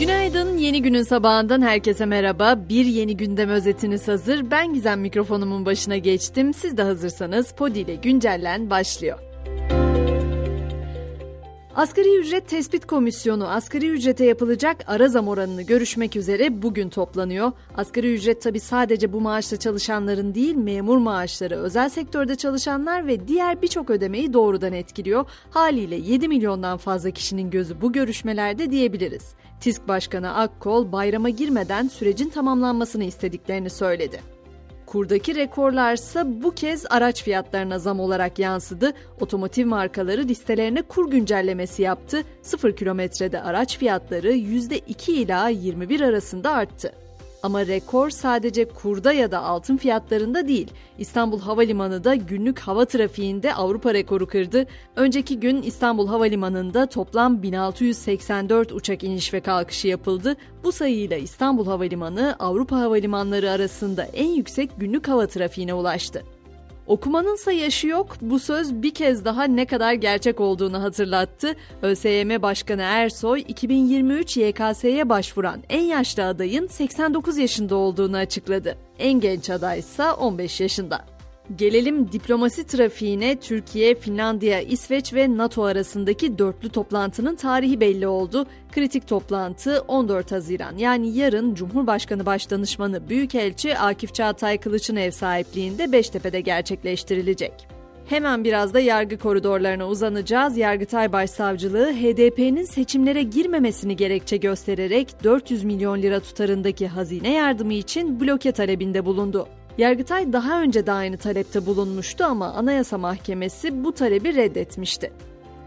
Günaydın, yeni günün sabahından herkese merhaba. Bir yeni gündem özetiniz hazır. Ben Gizem mikrofonumun başına geçtim. Siz de hazırsanız Podi ile Güncellen başlıyor. Asgari Ücret Tespit Komisyonu asgari ücrete yapılacak ara zam oranını görüşmek üzere bugün toplanıyor. Asgari ücret tabi sadece bu maaşla çalışanların değil memur maaşları, özel sektörde çalışanlar ve diğer birçok ödemeyi doğrudan etkiliyor. Haliyle 7 milyondan fazla kişinin gözü bu görüşmelerde diyebiliriz. TİSK Başkanı Akkol bayrama girmeden sürecin tamamlanmasını istediklerini söyledi. Kurdaki rekorlarsa bu kez araç fiyatlarına zam olarak yansıdı. Otomotiv markaları listelerine kur güncellemesi yaptı. 0 kilometrede araç fiyatları %2 ila 21 arasında arttı. Ama rekor sadece kurda ya da altın fiyatlarında değil. İstanbul Havalimanı da günlük hava trafiğinde Avrupa rekoru kırdı. Önceki gün İstanbul Havalimanı'nda toplam 1684 uçak iniş ve kalkışı yapıldı. Bu sayıyla İstanbul Havalimanı Avrupa havalimanları arasında en yüksek günlük hava trafiğine ulaştı. Okumanınsa yaşı yok. Bu söz bir kez daha ne kadar gerçek olduğunu hatırlattı. ÖSYM Başkanı Ersoy 2023 YKS'ye başvuran en yaşlı adayın 89 yaşında olduğunu açıkladı. En genç aday ise 15 yaşında. Gelelim diplomasi trafiğine Türkiye, Finlandiya, İsveç ve NATO arasındaki dörtlü toplantının tarihi belli oldu. Kritik toplantı 14 Haziran yani yarın Cumhurbaşkanı Başdanışmanı Büyükelçi Akif Çağatay Kılıç'ın ev sahipliğinde Beştepe'de gerçekleştirilecek. Hemen biraz da yargı koridorlarına uzanacağız. Yargıtay Başsavcılığı HDP'nin seçimlere girmemesini gerekçe göstererek 400 milyon lira tutarındaki hazine yardımı için bloke talebinde bulundu. Yargıtay daha önce de aynı talepte bulunmuştu ama Anayasa Mahkemesi bu talebi reddetmişti.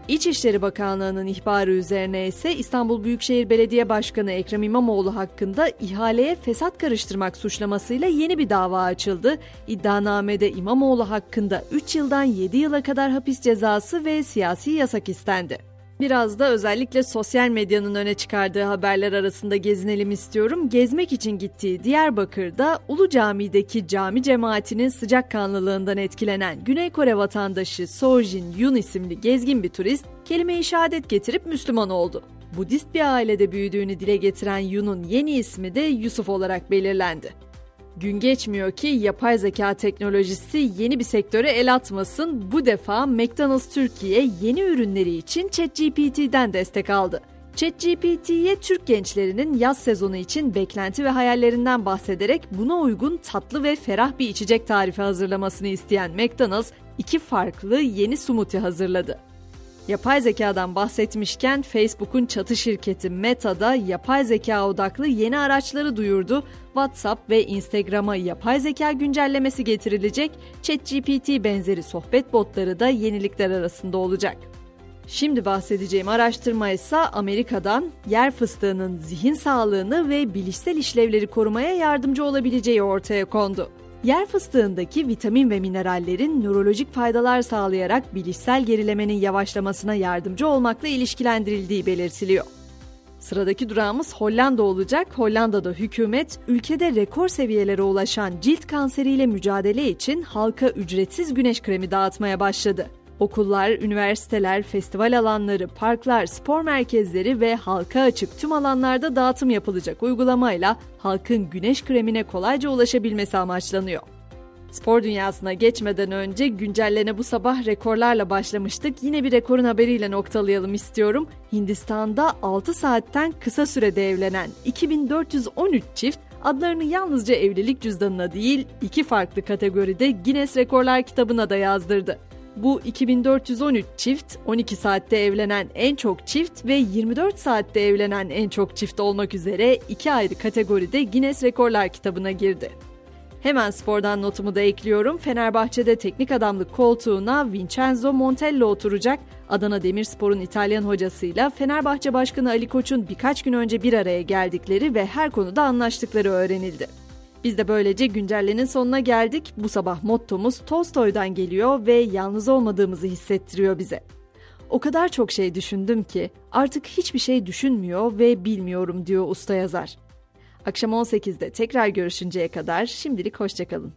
İçişleri Bakanlığı'nın ihbarı üzerine ise İstanbul Büyükşehir Belediye Başkanı Ekrem İmamoğlu hakkında ihaleye fesat karıştırmak suçlamasıyla yeni bir dava açıldı. İddianamede İmamoğlu hakkında 3 yıldan 7 yıla kadar hapis cezası ve siyasi yasak istendi. Biraz da özellikle sosyal medyanın öne çıkardığı haberler arasında gezinelim istiyorum. Gezmek için gittiği Diyarbakır'da Ulu Cami'deki cami cemaatinin sıcakkanlılığından etkilenen Güney Kore vatandaşı Sojin Yun isimli gezgin bir turist kelime-i şehadet getirip Müslüman oldu. Budist bir ailede büyüdüğünü dile getiren Yun'un yeni ismi de Yusuf olarak belirlendi. Gün geçmiyor ki yapay zeka teknolojisi yeni bir sektöre el atmasın. Bu defa McDonald's Türkiye yeni ürünleri için ChatGPT'den destek aldı. ChatGPT'ye Türk gençlerinin yaz sezonu için beklenti ve hayallerinden bahsederek buna uygun tatlı ve ferah bir içecek tarifi hazırlamasını isteyen McDonald's iki farklı yeni smoothie hazırladı. Yapay zekadan bahsetmişken Facebook'un çatı şirketi Meta'da yapay zeka odaklı yeni araçları duyurdu. WhatsApp ve Instagram'a yapay zeka güncellemesi getirilecek. ChatGPT benzeri sohbet botları da yenilikler arasında olacak. Şimdi bahsedeceğim araştırma ise Amerika'dan yer fıstığının zihin sağlığını ve bilişsel işlevleri korumaya yardımcı olabileceği ortaya kondu. Yer fıstığındaki vitamin ve minerallerin nörolojik faydalar sağlayarak bilişsel gerilemenin yavaşlamasına yardımcı olmakla ilişkilendirildiği belirtiliyor. Sıradaki durağımız Hollanda olacak. Hollanda'da hükümet ülkede rekor seviyelere ulaşan cilt kanseriyle mücadele için halka ücretsiz güneş kremi dağıtmaya başladı. Okullar, üniversiteler, festival alanları, parklar, spor merkezleri ve halka açık tüm alanlarda dağıtım yapılacak uygulamayla halkın güneş kremine kolayca ulaşabilmesi amaçlanıyor. Spor dünyasına geçmeden önce güncellene bu sabah rekorlarla başlamıştık. Yine bir rekorun haberiyle noktalayalım istiyorum. Hindistan'da 6 saatten kısa sürede evlenen 2413 çift adlarını yalnızca evlilik cüzdanına değil iki farklı kategoride Guinness Rekorlar kitabına da yazdırdı. Bu 2413 çift 12 saatte evlenen en çok çift ve 24 saatte evlenen en çok çift olmak üzere iki ayrı kategoride Guinness Rekorlar kitabına girdi. Hemen spordan notumu da ekliyorum. Fenerbahçe'de teknik adamlık koltuğuna Vincenzo Montello oturacak. Adana Demirspor'un İtalyan hocasıyla Fenerbahçe Başkanı Ali Koç'un birkaç gün önce bir araya geldikleri ve her konuda anlaştıkları öğrenildi. Biz de böylece güncellenin sonuna geldik. Bu sabah mottomuz Tolstoy'dan geliyor ve yalnız olmadığımızı hissettiriyor bize. O kadar çok şey düşündüm ki artık hiçbir şey düşünmüyor ve bilmiyorum diyor usta yazar. Akşam 18'de tekrar görüşünceye kadar şimdilik hoşçakalın.